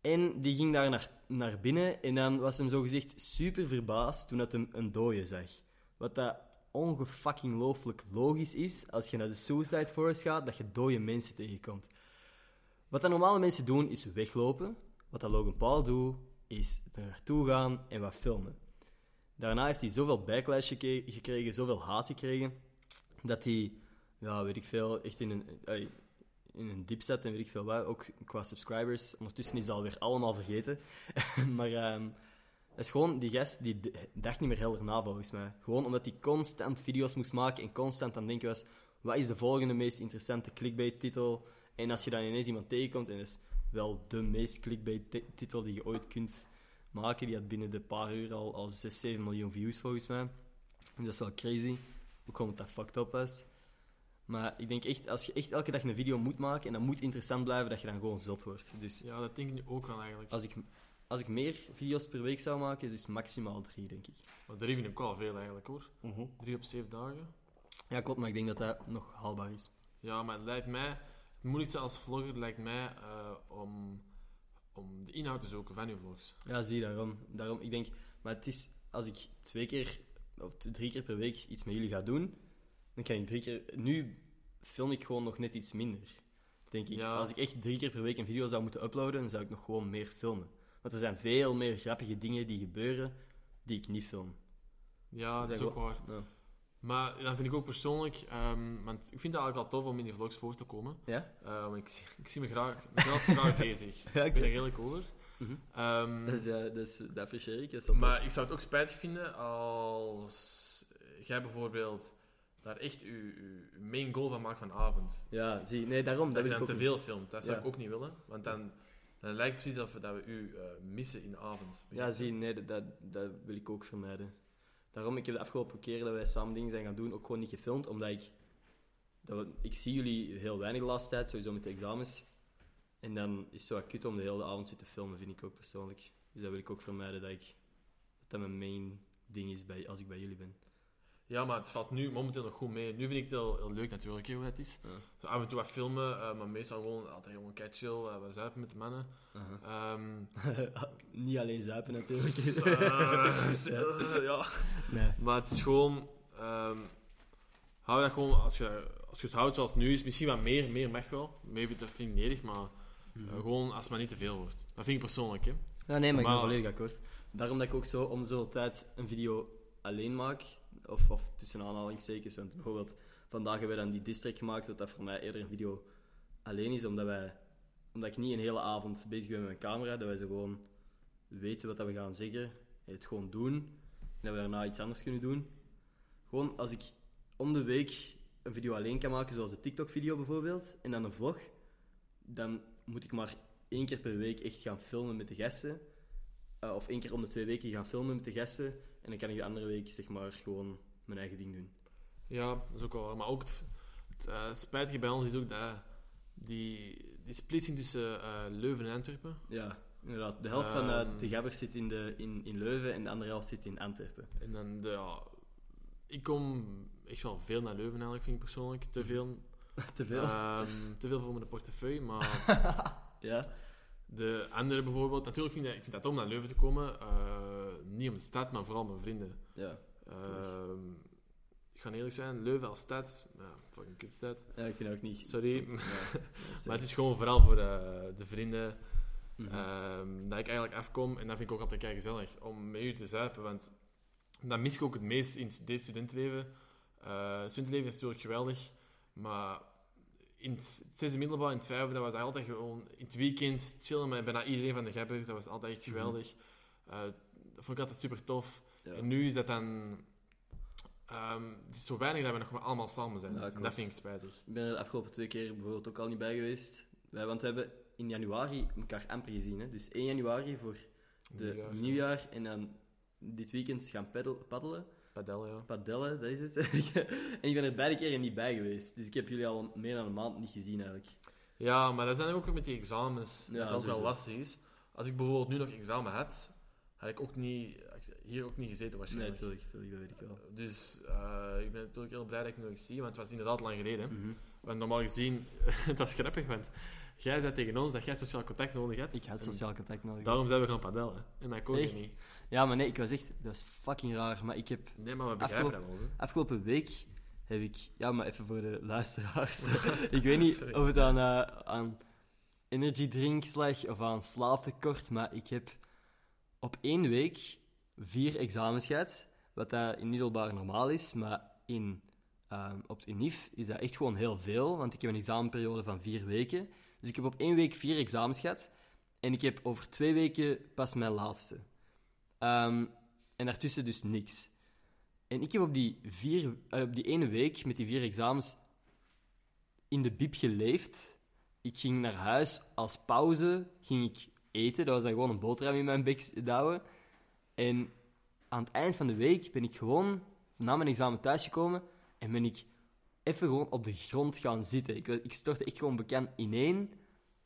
en die ging daar naar, naar binnen en dan was hem zogezegd super verbaasd toen dat hem een dode zag. Wat dat ongefucking looflijk logisch is als je naar de Suicide Forest gaat, dat je dode mensen tegenkomt. Wat dat normale mensen doen, is weglopen. Wat dat Logan Paul doet, is er naartoe gaan en wat filmen. Daarna heeft hij zoveel backlash gekregen, zoveel haat gekregen, dat hij, ja, weet ik veel, echt in een, in een dip zet en weet ik veel wat. Ook qua subscribers. Ondertussen is dat alweer allemaal vergeten. maar ehm het is gewoon, die gast die dacht niet meer helder na volgens mij. Gewoon omdat hij constant video's moest maken en constant aan denken was: wat is de volgende meest interessante clickbait-titel? En als je dan ineens iemand tegenkomt, en dat is wel de meest clickbait-titel die je ooit kunt maken, die had binnen de paar uur al, al 6, 7 miljoen views volgens mij. Dat is wel crazy. Gewoon omdat dat fucked up was. Maar ik denk echt, als je echt elke dag een video moet maken en dat moet interessant blijven, dat je dan gewoon zot wordt. Dus Ja, dat denk ik nu ook wel eigenlijk. als ik, als ik meer video's per week zou maken, is het maximaal drie, denk ik. Maar drie vind ik wel veel eigenlijk hoor. Drie op zeven dagen. Ja, klopt, maar ik denk dat dat nog haalbaar is. Ja, maar het lijkt mij... Het moeilijkste als vlogger lijkt mij eh, om, om de inhoud te zoeken van je vlogs. Ja, zie, daarom. daarom. Ik denk, maar het is, als ik twee keer of drie keer per week iets met jullie ga doen, dan kan ik drie keer... Nu film ik gewoon nog net iets minder, denk ik. Ja. Als ik echt drie keer per week een video zou moeten uploaden, dan zou ik nog gewoon meer filmen. Want er zijn veel meer grappige dingen die gebeuren, die ik niet film. Ja, dat is ook waar. Ja? Maar dat vind ik ook persoonlijk... ehm, want ik vind het eigenlijk al tof om in die vlogs voor te komen. Ja? Want ik, zie- ik zie me graag, mezelf graag bezig. Ja, Ik ben er redelijk over. Dat, is, eh, is, dat apprecieer ik. Maar ik zou het ook spijtig vinden als jij bijvoorbeeld daar echt je main goal van maakt van avond. Ja, zie, nee, daarom. Dat Dat je dan te niet. veel filmt. Dat zou Ja. ik ook niet willen. Want dan, dan lijkt het precies alsof dat we u eh, missen in de avond. Ja, zie, nee, dat, dat, dat wil ik ook vermijden. Daarom, ik heb de afgelopen keren dat wij samen dingen zijn gaan doen, ook gewoon niet gefilmd, omdat ik... Dat we- ik zie jullie heel weinig de laatste tijd, sowieso met de examens. En dan is het zo akut om de hele avond zitten filmen, vind ik ook persoonlijk. Dus dat wil ik ook vermijden, dat ik... Dat dat mijn main ding is bij, als ik bij jullie ben. Ja, maar het valt nu momenteel nog goed mee. Nu vind ik het heel, heel leuk natuurlijk hoe het is. Ja. Zo af en toe wat filmen, eh, maar meestal gewoon altijd gewoon chill. eh, we zuipen met de mannen. Ehm, niet alleen zuipen natuurlijk. eh, ja. nee. Maar het is gewoon... ehm, hou dat gewoon, als je, als je het houdt zoals het nu is, misschien wat meer, meer mag wel. Meer, dat vind ik erg, maar eh, gewoon als het maar niet te veel wordt. Dat vind ik persoonlijk, hè. Ja, nee, maar ik ben Maar- volledig akkoord. Daarom dat ik ook zo om zoveel tijd een video alleen maak. Of, of tussen aanhalingstekens. Want bijvoorbeeld vandaag hebben we dan die district gemaakt. Dat dat voor mij eerder een video alleen is. Omdat, wij, omdat ik niet een hele avond bezig ben met mijn camera. Dat wij zo gewoon weten wat dat we gaan zeggen. En het gewoon doen. En dat we daarna iets anders kunnen doen. Gewoon als ik om de week een video alleen kan maken. Zoals de TikTok-video bijvoorbeeld. En dan een vlog. Dan moet ik maar één keer per week echt gaan filmen met de gasten. Eh, of één keer om de twee weken gaan filmen met de gasten. En dan kan ik de andere week zeg maar gewoon mijn eigen ding doen. Ja, dat is ook wel waar. Maar ook het, het eh, spijtige bij ons is ook dat die, die splitsing tussen eh, Leuven en Antwerpen. Ja, inderdaad. De helft van eh, Ehm. de gabbers zit in, de, in, in Leuven en de andere helft zit in Antwerpen. En dan, de, ja, ik kom echt wel veel naar Leuven eigenlijk, vind ik persoonlijk. Te veel. Te veel. Ehm, te veel voor mijn portefeuille, maar ja. De andere bijvoorbeeld... Natuurlijk vind ik, ik vind dat om naar Leuven te komen. eh, niet om de stad, maar vooral mijn vrienden. Ja. Ehm, ik ga eerlijk zijn, Leuven als stad, ja, fucking kutstad. ja, ik vind ook niet. Sorry. Ja, Maar het is gewoon vooral voor eh, de vrienden Mhm. ehm, dat ik eigenlijk afkom. En dat vind ik ook altijd kei gezellig om met u te zuipen. Want dat mis ik ook het meest in dit studentenleven. Eh studentenleven is natuurlijk geweldig. Maar in het zesde middelbaar, in het vijfde, dat was altijd gewoon in het weekend chillen met bijna iedereen van de gabbers. Dat was altijd echt Mhm. geweldig. Eh, dat vond ik altijd super tof. Ja. En nu is dat dan... ehm, het is zo weinig dat we nog maar allemaal samen zijn. Ja, dat vind ik spijtig. Ik ben er de afgelopen twee keer bijvoorbeeld ook al niet bij geweest. Wij, want we hebben in januari elkaar amper gezien. Hè? Dus 1 januari voor de Nieuwjaar. nieuwjaar. En dan dit weekend gaan paddel, paddelen. Padel, ja. Padellen, dat is het. en ik ben er beide keren niet bij geweest. Dus ik heb jullie al meer dan een maand niet gezien eigenlijk. Ja, maar dat zijn ook weer met die examens. Ja, dat dat ook wel lastig is. Als ik bijvoorbeeld nu nog examen had, had ik ook niet, hier ook niet gezeten Nee, waarschijnlijk. natuurlijk, natuurlijk, dat weet ik wel. dus eh, ik ben natuurlijk heel blij dat ik nu nog zie, want het was inderdaad lang geleden. Mhm. Want normaal gezien, het was grappig, want jij zei tegen ons dat jij sociaal contact nodig had. Ik had sociaal contact nodig. Daarom zijn we gaan padellen. En dat kon je niet. Ja, maar nee, ik was echt... Dat was fucking raar. Maar ik heb... Nee, maar we begrijpen Afgelopen- dat wel. hè. Afgelopen week heb ik... Ja, maar even voor de luisteraars. ik weet niet Sorry. of het aan, aan energy drinks lag of aan slaaptekort, maar ik heb op één week vier examens gehad. Wat dat in middelbaar normaal is, maar in Ehm, op het UNIF is dat echt gewoon heel veel, want ik heb een examenperiode van vier weken. Dus ik heb op één week vier examens gehad. En ik heb over twee weken pas mijn laatste. Ehm, en daartussen dus niks. En ik heb op die, vier, eh, op die ene week met die vier examens in de bib geleefd. Ik ging naar huis als pauze, ging ik eten. Dat was dan gewoon een boterham in mijn bek douwen. En aan het eind van de week ben ik gewoon na mijn examen thuisgekomen en ben ik even gewoon op de grond gaan zitten. Ik, ik stortte echt gewoon bekend ineen,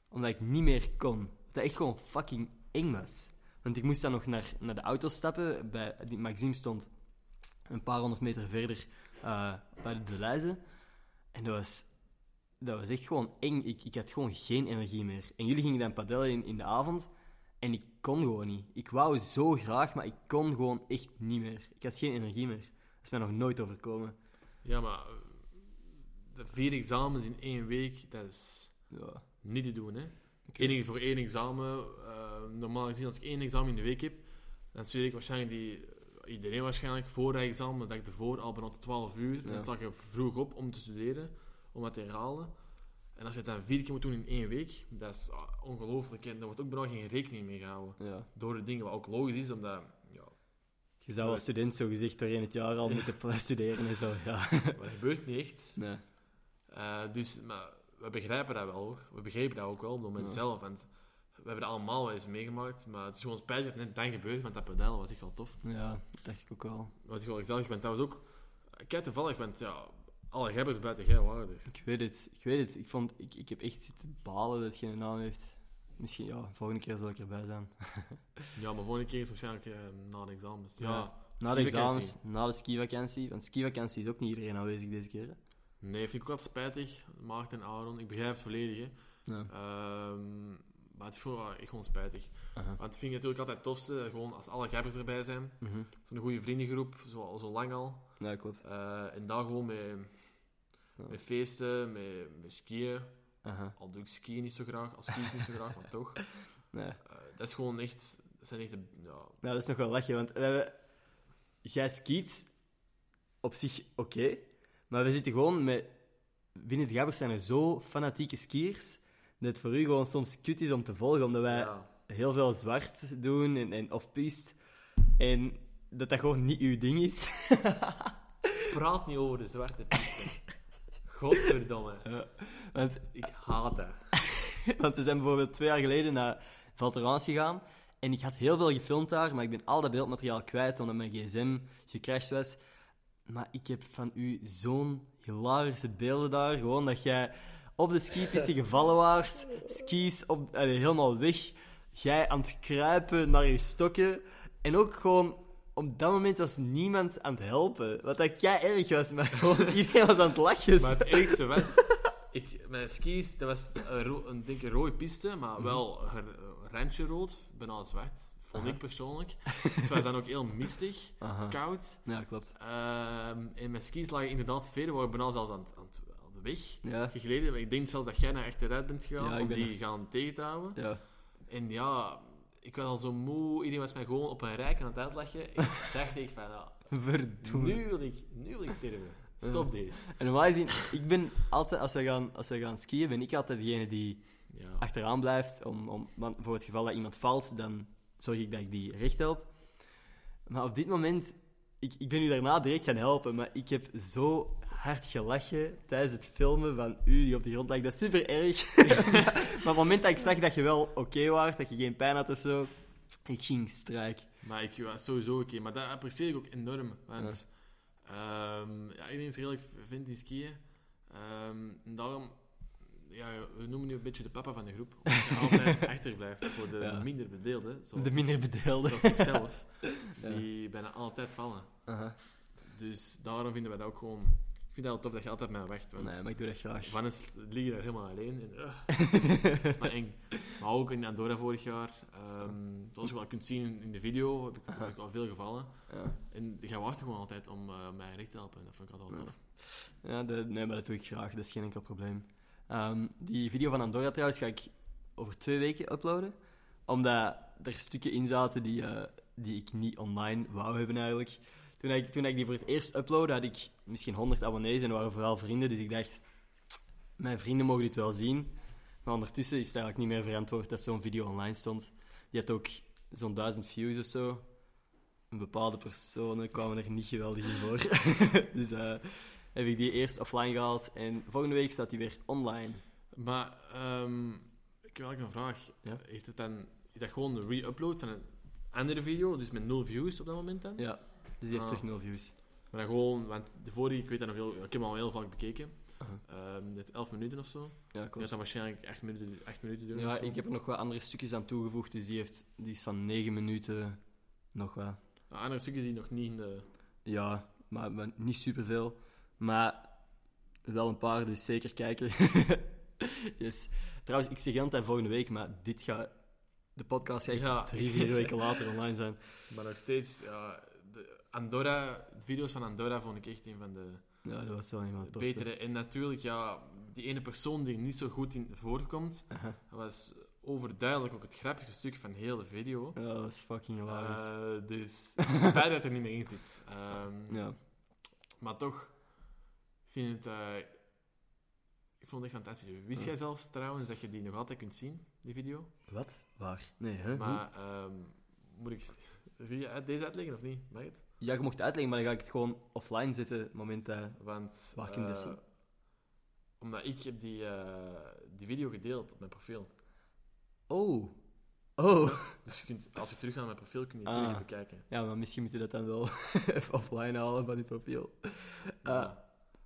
omdat ik niet meer kon. Dat echt gewoon fucking eng was. Want ik moest dan nog naar, naar de auto stappen. Bij, die Maxime stond een paar honderd meter verder uh, bij de Deluizen. En dat was, dat was echt gewoon eng. Ik, ik had gewoon geen energie meer. En jullie gingen dan padellen in, in de avond. En ik kon gewoon niet. Ik wou zo graag, maar ik kon gewoon echt niet meer. Ik had geen energie meer. Dat is mij nog nooit overkomen. Ja, maar eh, de vier examens in één week, dat is Ja. niet te doen, hè. Eén voor één examen. eh, normaal gezien, als ik één examen in de week heb, dan studeer ik waarschijnlijk die... Iedereen waarschijnlijk voor dat examen, de dag ervoor, al bijna tot 12 uur. En Ja. dan sta je vroeg op om te studeren, om het te herhalen. En als je het dan vier keer moet doen in één week, dat is ah, ongelooflijk. En daar wordt ook bijna geen rekening mee gehouden. ja. Door de dingen, wat ook logisch is, omdat... Ja, Je zou als student zo gezegd doorheen het jaar al moeten studeren en zo. Ja. maar dat gebeurt niet echt. Nee. Eh, dus, maar we begrijpen dat wel hoor. We begrepen dat ook wel op het moment Ja. zelf. Want we hebben dat allemaal wel eens meegemaakt. Maar het is gewoon spijtig dat het net dan gebeurt, want dat pedalen was echt wel tof. Ja, dat dacht ik ook wel. Wat ik wel gezellig ben, dat was ook... Kijk, toevallig, want ja, alle gebbers buiten jij waren er. Ik weet het, ik weet het. Ik, vond, ik, ik heb echt zitten balen dat het geen naam heeft. Misschien, ja, volgende keer zal ik erbij zijn. Ja, maar volgende keer is waarschijnlijk eh, na de examens. Ja, Ja. Na de examens, na de skivakantie. Want skivakantie is ook niet iedereen aanwezig deze keer. Nee, vind ik ook altijd spijtig. Maarten en Aaron, ik begrijp het volledig. Hè. Ja. Ehm, maar het is voor echt gewoon spijtig. Want ik vind het natuurlijk altijd het tofste, gewoon als alle gebbers erbij zijn. Mhm. Zo'n goede vriendengroep, zo, zo lang al. Ja, klopt. Eh, en daar gewoon met, feesten, met, met skiën. Aha. Al doe ik skiën niet zo graag, al ski ik niet zo graag, maar toch. Nee. Eh, dat is gewoon echt... Dat zijn echt... de- Ja, Nou, dat is nog wel lachen, want. Jij skiet op zich oké, maar we zitten gewoon met... Binnen de Gabbers zijn er zo fanatieke skiers, dat het voor u gewoon soms kut is om te volgen, omdat wij ja. heel veel zwart doen en, en off-piste. En dat dat gewoon niet uw ding is. Praat niet over de zwarte piste. Godverdomme. want, Ik haat dat. want we zijn bijvoorbeeld twee jaar geleden naar Valterans gegaan. En ik had heel veel gefilmd daar, maar ik ben al dat beeldmateriaal kwijt omdat mijn gsm gecrashed was. Maar ik heb van u zo'n hilarische beelden daar. Gewoon dat jij op de skipiste gevallen waart, skis op, helemaal weg. Jij aan het kruipen naar je stokken. En ook gewoon, op dat moment was niemand aan het helpen. Wat dat jij erg was, maar gewoon iedereen was aan het lachen. Maar het ergste was... Ik, mijn skis, dat was een, ro- een, een rode piste, maar wel een randje rood, bijna zwart. Vond ik persoonlijk. Het was dan ook heel mistig, Aha. koud. Ja, klopt. Ehm, en mijn skis lagen inderdaad verder, waren bijna zelfs aan, aan, de weg Ja, gegleden. Ik denk zelfs dat jij naar achteruit bent gegaan Ja, om die gaan tegen te houden. ja. En ja, ik was al zo moe. Iedereen was mij gewoon op een rijk aan het uitlachen. Ik dacht ik van, Verdomme. nu wil ik, nu wil ik sterven. Stop deze. En normaal gezien, ik ben altijd, als we gaan, als we gaan skiën, ben ik altijd degene die Ja. achteraan blijft. Om, om, want voor het geval dat iemand valt, dan zorg ik dat ik die recht help. Maar op dit moment, ik, ik ben u daarna direct gaan helpen, maar ik heb zo hard gelachen tijdens het filmen van u die op de grond lag. Dat is super erg. maar op het moment dat ik zag dat je wel oké was, dat je geen pijn had of zo, ik ging strijk. Maar ik was sowieso oké. Maar dat apprecieer ik ook enorm. Want ehm, ja, iedereen is redelijk vindt in skiën. Ehm, en daarom, ja, we noemen nu een beetje de papa van de groep. Omdat je altijd achterblijft voor de Ja. minder bedeelden. Zoals, De minder bedeelde. zoals ikzelf. Die bijna altijd vallen. Dus daarom vinden wij dat ook gewoon... Ik vind het wel tof dat je altijd mij wacht. Want Nee, maar ik doe dat graag. Van is lig je daar helemaal alleen. En, uh, dat is maar eng. Maar ook in Andorra vorig jaar. ehm, zoals je wel kunt zien in de video, heb ik, heb ik al veel gevallen. Ja. En jij wacht gewoon altijd om eh, mij recht te helpen. En dat vind ik altijd wel tof. Ja, de, nee, maar dat doe ik graag. Dat is geen enkel probleem. Ehm, die video van Andorra trouwens ga ik over twee weken uploaden. Omdat er stukken in zaten die, eh, die ik niet online wou hebben eigenlijk. toen, ik, toen ik die voor het eerst uploadde, had ik misschien 100 abonnees en waren vooral vrienden. Dus ik dacht, mijn vrienden mogen dit wel zien. Maar ondertussen is het eigenlijk niet meer verantwoord dat zo'n video online stond. Die had ook zo'n duizend views of zo. En bepaalde personen kwamen er niet geweldig in voor. dus eh, heb ik die eerst offline gehaald. En volgende week staat die weer online. Maar ehm, ik heb eigenlijk een vraag. Ja? Heeft het dan, is dat gewoon een re-upload van een andere video, dus met nul views op dat moment dan? Ja, dus die heeft Ah. terug nul views. Maar dan gewoon, want de vorige, ik weet dat nog heel, ik heb hem al heel vaak bekeken. Aha. Ehm dit 11 minuten of zo. Ja, Ik had klopt. dan waarschijnlijk 8 minuten, 8 minuten doen. Ja, ik heb er nog wat andere stukjes aan toegevoegd. Dus die, heeft, die is van 9 minuten nog wat. De andere stukjes die nog niet in de. Ja, maar, maar niet superveel. Maar wel een paar, dus zeker kijken. yes. Trouwens, ik zeg altijd volgende week, maar dit gaat... De podcast gaat Ja. drie, vier weken later online zijn. Maar nog steeds, ja, de Andorra, de video's van Andorra vond ik echt een van de Ja, dat was wel tofste. betere. En natuurlijk, ja, die ene persoon die er niet zo goed in voorkomt, dat was overduidelijk ook het grappigste stuk van heel de video. Ja, dat was fucking hilarisch. Eh, dus spijt dat er niet meer in zit. Ehm, ja. Maar toch, vind het... eh, ik vond het echt fantastisch. Wist jij zelfs trouwens dat je die nog altijd kunt zien, die video? Wat? Waar? Nee, hè? Hoe? Maar ehm, moet ik uit- deze uitleggen of niet? Mag het? Ja, je mocht het uitleggen, maar dan ga ik het gewoon offline zetten moment dat... Want... Waar kun je dat eh, zien? Omdat ik heb die, eh, die video gedeeld op mijn profiel. Oh. Oh. Dus je kunt, als je terug gaat naar mijn profiel, kun je het Ah. terug even bekijken. Ja, maar misschien moet je dat dan wel even offline halen van je profiel. Ja.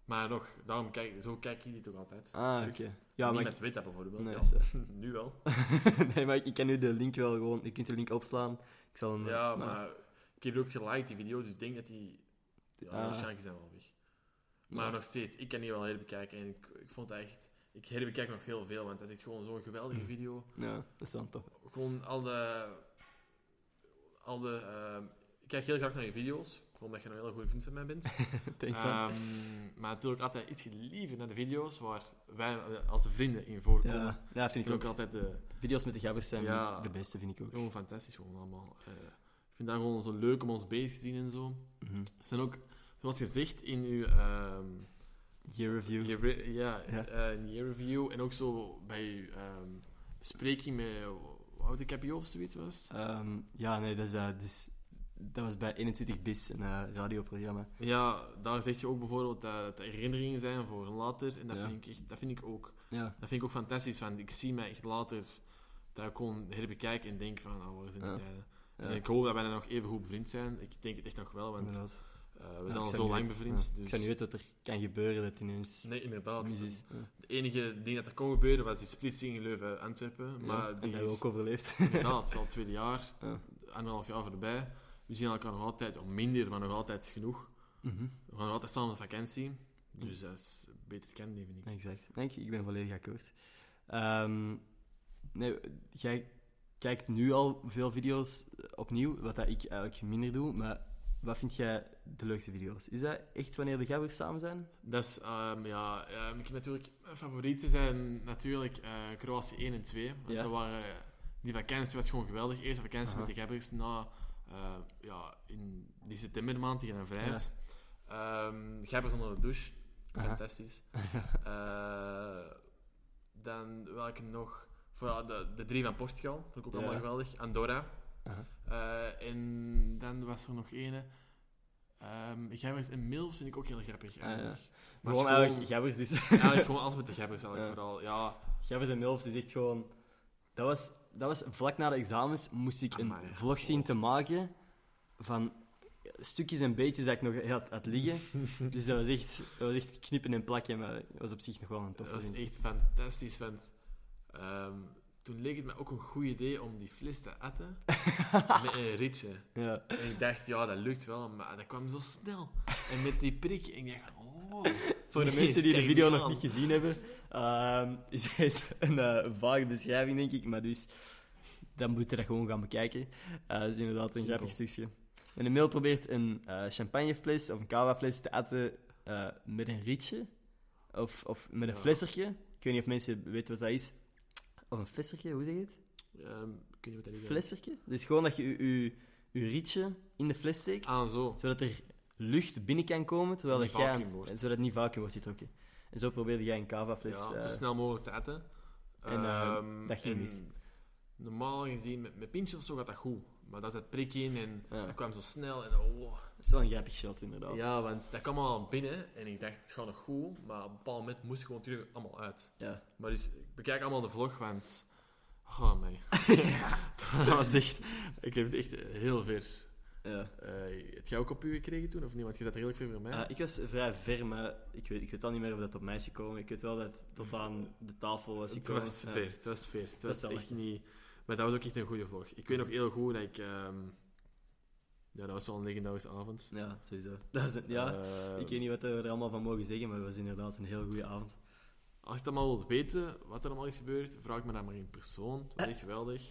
Maar nog, daarom kijk, zo kijk je die toch altijd. Ah, oké. Ja, niet maar met ik... Twitter bijvoorbeeld. Nee, ja. zo. nu wel. nee, maar ik, ik kan nu de link wel gewoon... Je kunt de link opslaan. Ik zal hem... Ja, eh, maar ik heb ook geliked, die video, dus ik denk dat die... Ja, Ah. waarschijnlijk zijn wel weg. Maar Ja. nog steeds, ik kan die wel herbekijken en ik, ik vond het echt... Ik herbekijk nog heel veel, want dat is echt gewoon zo'n geweldige Hm. video. Ja, dat is wel tof. Gewoon al de... Al de... ehm, ik kijk heel graag naar je video's, omdat je een hele goede vriend van mij bent. Thanks, man. Ehm, maar natuurlijk altijd iets liever naar de video's waar wij als vrienden in voorkomen. ja, vind ik ook ook. altijd de, Video's met de gabbers zijn Ja. de beste, vind ik ook. gewoon fantastisch gewoon allemaal. Eh, ik vind dat gewoon zo leuk om ons bezig te zien en zo. Mhm. Er zijn ook, zoals gezegd, in uw... ehm, Year review. ja, Ja. in je review en ook zo bij je ehm, bespreking met... Wat ik heb je of zoiets was? Ehm, ja, nee, dat, is, eh, dus, dat was bij 21 Bis, een eh, radioprogramma. Ja, daar zeg je ook bijvoorbeeld dat het herinneringen zijn voor later. En dat, Ja. vind, ik echt, dat vind ik ook... Ja, Dat vind ik ook fantastisch, want ik zie mij echt later dat ik gewoon herbekijk en denk van, oh, waar zijn die Ja. tijden? ja. En ik hoop dat wij dan nog even goed bevriend zijn. Ik denk het echt nog wel, want eh, we zijn al zo lang bevriend. Dus... Ik zou niet weten wat er kan gebeuren dat ineens Nee, inderdaad. De enige ding dat er kon gebeuren was die splitsing in Leuven-Antwerpen. Maar die dat is, ook overleefd. inderdaad, het is al twee jaar, Ja. anderhalf jaar voorbij. We zien elkaar nog altijd, of minder, maar nog altijd genoeg. Mhm. We gaan nog altijd samen op vakantie. Dus dat is beter kennen, vind ik. Exact. Denk ik, ik ben volledig akkoord. Ehm, nee, jij kijkt nu al veel video's eh, opnieuw, wat dat ik eigenlijk minder doe, maar wat vind jij de leukste video's? Is dat echt wanneer de gabbers samen zijn? Dat is, ehm, ja, ik heb natuurlijk, mijn favorieten zijn natuurlijk eh, Kroatië 1 en 2. Want Ja. dat waren, die vakantie was gewoon geweldig. Eerste vakantie Aha. met de Gabbers na, eh, ja, in die septembermaand, die gaan vrijheid. Ehm Gabbers onder de douche, fantastisch. Eh, dan welke nog, vooral de, de drie van Portugal, vond ik ook Ja. allemaal geweldig. Andorra. Eh, en dan was er nog ene. Um, Gabbers en Mills vind ik ook heel grappig. ja. eigenlijk. Maar Gewoon eigenlijk gabbers dus. Eigenlijk gewoon alles met de Gabbers eigenlijk Ja. vooral. Ja, Gabbers en Milfs is echt gewoon... Dat was, dat was vlak na de examens moest ik een Amai. vlog zien te maken van stukjes en beetjes dat ik nog had, had liggen. dus dat was, echt, dat was echt knippen en plakken, maar dat was op zich nog wel een dat toffe was zin. echt fantastisch. Want ehm, toen leek het me ook een goed idee om die fles te atten met een ritje. Ja. En ik dacht, ja, dat lukt wel, maar dat kwam zo snel. En met die prik, en ik dacht, Voor de Nee, mensen die de video nog niet gezien hebben, ehm, is, is een eh, vage beschrijving, denk ik. Maar dus, dan moet je dat gewoon gaan bekijken. Eh dat is inderdaad een Simpel. grappig stukje. En de mail probeert een eh, champagnefles of een cavafles te atten eh, met een rietje. Of, of met een Ja. flessertje. Ik weet niet of mensen weten wat dat is. Of een flessertje, hoe zeg je het? Ehm, kun je dat Flessertje? Dus gewoon dat je je, je, je rietje in de fles steekt. Ah, zo. Zodat er lucht binnen kan komen, terwijl dat jij... aan. Zodat het niet vacuüm wordt getrokken. En zo probeerde jij een cava-fles... ja, eh, zo snel mogelijk te eten. En, eh, Ehm, dat ging mis. Normaal gezien, met, met pintjes of zo gaat dat goed. Maar dat is het prik in en Ja. dat kwam zo snel. En oh. Dat is wel een grappig shot, inderdaad. Ja, want dat kwam allemaal binnen en ik dacht, het gaat nog goed. Maar op een bepaald moment moest het gewoon terug allemaal uit. Ja. Maar dus, ik bekijk allemaal de vlog, want... Oh, mij. dat was echt... Ik heb het echt heel ver... Ja. eh heb jij ook op u gekregen toen, of niet? Want je zat redelijk ver voor mij. Eh, ik was vrij ver, maar ik weet, ik weet al niet meer of dat op mij is gekomen. Ik weet wel dat het tot aan de tafel was het was Ja. ver, het was ver. Het Dat was echt niet... Maar dat was ook echt een goede vlog. Ik weet nog heel goed dat ik... ehm, Ja, dat was wel een legendarische avond. Ja, sowieso. Dat is een- ja, Eh, ik weet niet wat we er allemaal van mogen zeggen, maar het was inderdaad een heel goede avond. Als je het allemaal wilt weten, wat er allemaal is gebeurd, vraag me dat maar in persoon. Het was echt geweldig.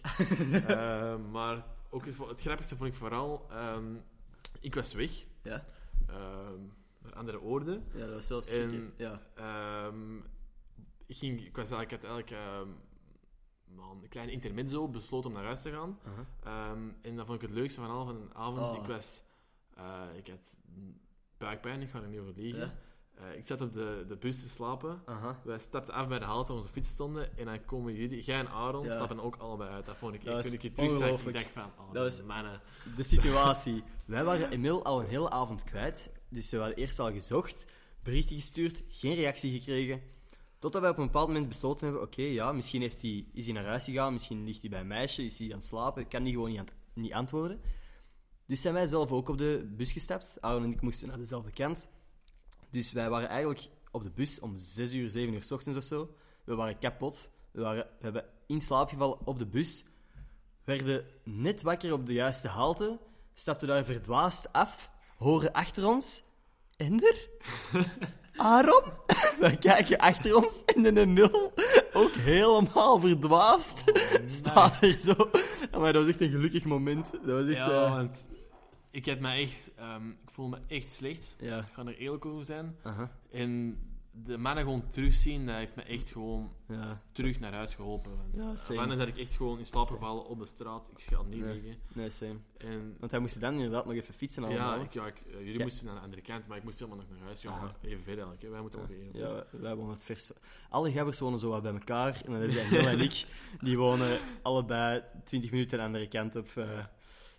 Eh, maar ook het, het grappigste vond ik vooral... ehm, ik was weg. Ja? ehm, naar andere oorden. Ja, dat was wel schrikken. En- Ja. Ehm, ik, ging, ik was eigenlijk uiteindelijk... man, een klein intermezzo, besloten om naar huis te gaan. En dat vond ik het leukste van al van de avond. Oh. Ik was... eh, ik had buikpijn, ik ga er niet over liegen. Ja? Eh, ik zat op de, de bus te slapen. Aha. Wij stapten af bij de halte waar onze fiets stonden. En dan komen jullie, jij en Aaron, Ja. stappen ook allebei uit. Dat vond ik echt, toen ik je terug zag, ik dacht van, oh, Dat was- mannen. De situatie. Wij waren Emil al een hele avond kwijt. Dus we hadden eerst al gezocht, berichten gestuurd, geen reactie gekregen. Totdat wij op een bepaald moment besloten hebben: oké, ja, misschien heeft hij, is hij naar huis gegaan, misschien ligt hij bij een meisje, is hij aan het slapen, kan hij gewoon niet, aan, niet antwoorden. Dus zijn wij zelf ook op de bus gestapt. Aaron en ik moesten naar dezelfde kant. Dus wij waren eigenlijk op de bus om 6 uur, 7 uur s ochtends of zo. We waren kapot. We, waren, we hebben in slaap gevallen op de bus. Werden net wakker op de juiste halte. Stapten daar verdwaasd af. Horen achter ons. Ender? Aaron? Wij kijken achter ons en in de nul, ook helemaal verdwaasd, staat er zo. Maar dat was echt een gelukkig moment. Dat was echt... Ja, eh, want ik heb me echt, ehm, ik voel me echt slecht. ja. Ik ga er eerlijk over zijn. En de mannen gewoon terugzien, dat heeft me echt gewoon Ja. terug naar huis geholpen. Want Ja, same. mannen ik echt gewoon in slaap gevallen op de straat. Ik ga niet Nee. liggen. Nee, same. En Want hij moest dan inderdaad nog even fietsen allemaal. ja, ik, ja ik, eh, jullie Ja. moesten naar de andere kant, maar ik moest helemaal nog naar huis. Ja, even verder eigenlijk. hè. Wij moeten ongeveer even Ja, verder. wij- wonen het vers. Alle gabbers wonen zo wat bij elkaar. En dan heb je Emil en ik, die wonen allebei 20 minuten aan de andere kant op. eh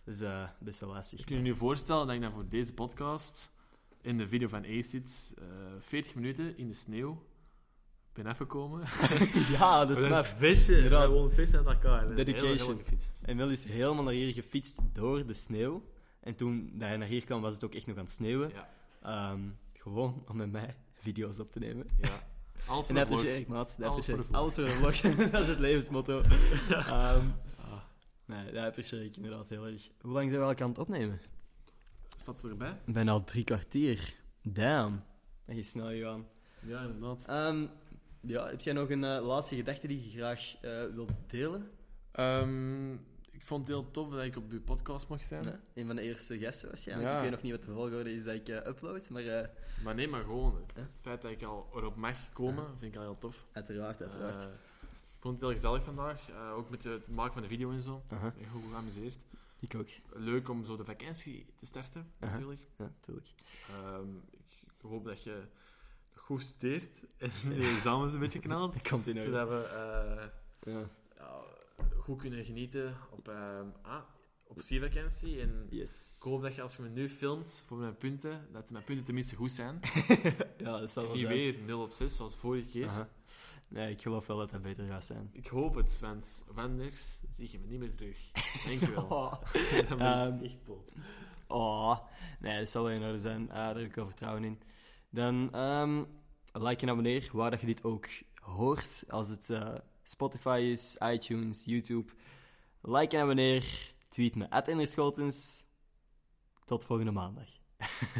dus eh best wel lastig. Ik kan je nu voorstellen dat ik dan voor deze podcast in de video van Acid eh 40 minuten in de sneeuw ben afgekomen. ja, dat is zijn vissen, we wonen het vissen uit elkaar. Dedication. gefietst. Emil is helemaal naar hier gefietst door de sneeuw. En toen dat hij naar hier kwam, was het ook echt nog aan het sneeuwen. Ja, Ehm, gewoon om met mij video's op te nemen. ja. Alles En voor dat de vlog. Alles voor de vlog. Alles voor de vlog. dat is het levensmotto. Ehm, nee, dat apprecieer ik inderdaad heel erg. Hoe lang zijn we eigenlijk aan het opnemen? staat het erbij? Bijna al drie kwartier. Damn. Dat is snel gegaan. Ja, inderdaad. Ehm, ja, heb jij nog een eh, laatste gedachte die je graag eh, wilt delen? Ehm, ik vond het heel tof dat ik op uw podcast mag zijn. Ja, Een van de eerste gasten waarschijnlijk. Ja. Ik weet nog niet wat de volgorde is dat ik eh, upload, maar eh, Maar nee, maar gewoon het feit dat ik al erop mag komen, vind ik al heel tof. uiteraard, uiteraard. Ik vond het heel gezellig vandaag. eh, ook met het maken van de video en zo. Aha, Ik ben goed geamuseerd. ik ook. Leuk om zo de vakantie te starten, natuurlijk. Ja, tuurlijk. Ehm, ik hoop dat je goed studeert en je examens een beetje knalt. Komt in orde. Zodat we eh, Ja. ja, goed kunnen genieten op, ehm ah, op skivakantie. En Yes. ik hoop dat je als je me nu filmt voor mijn punten, dat mijn punten tenminste goed zijn. ja, dat zal wel zijn. weer 0 op 6 zoals vorige keer. Nee, ik geloof wel dat dat beter gaat zijn. Ik hoop het, want anders zie je me niet meer terug. Dankjewel. Oh. Dan ben Ehm, echt dood. oh. Nee, dat zal wel in orde zijn. Ah, daar heb ik wel vertrouwen in. Dan um, like en abonneer, waar dat je dit ook hoort. Als het eh, Spotify is, iTunes, YouTube. Like en abonneer. Tweet me at Schotens. Tot volgende maandag.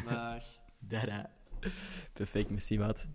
Dag. Dada. Perfect, merci maat.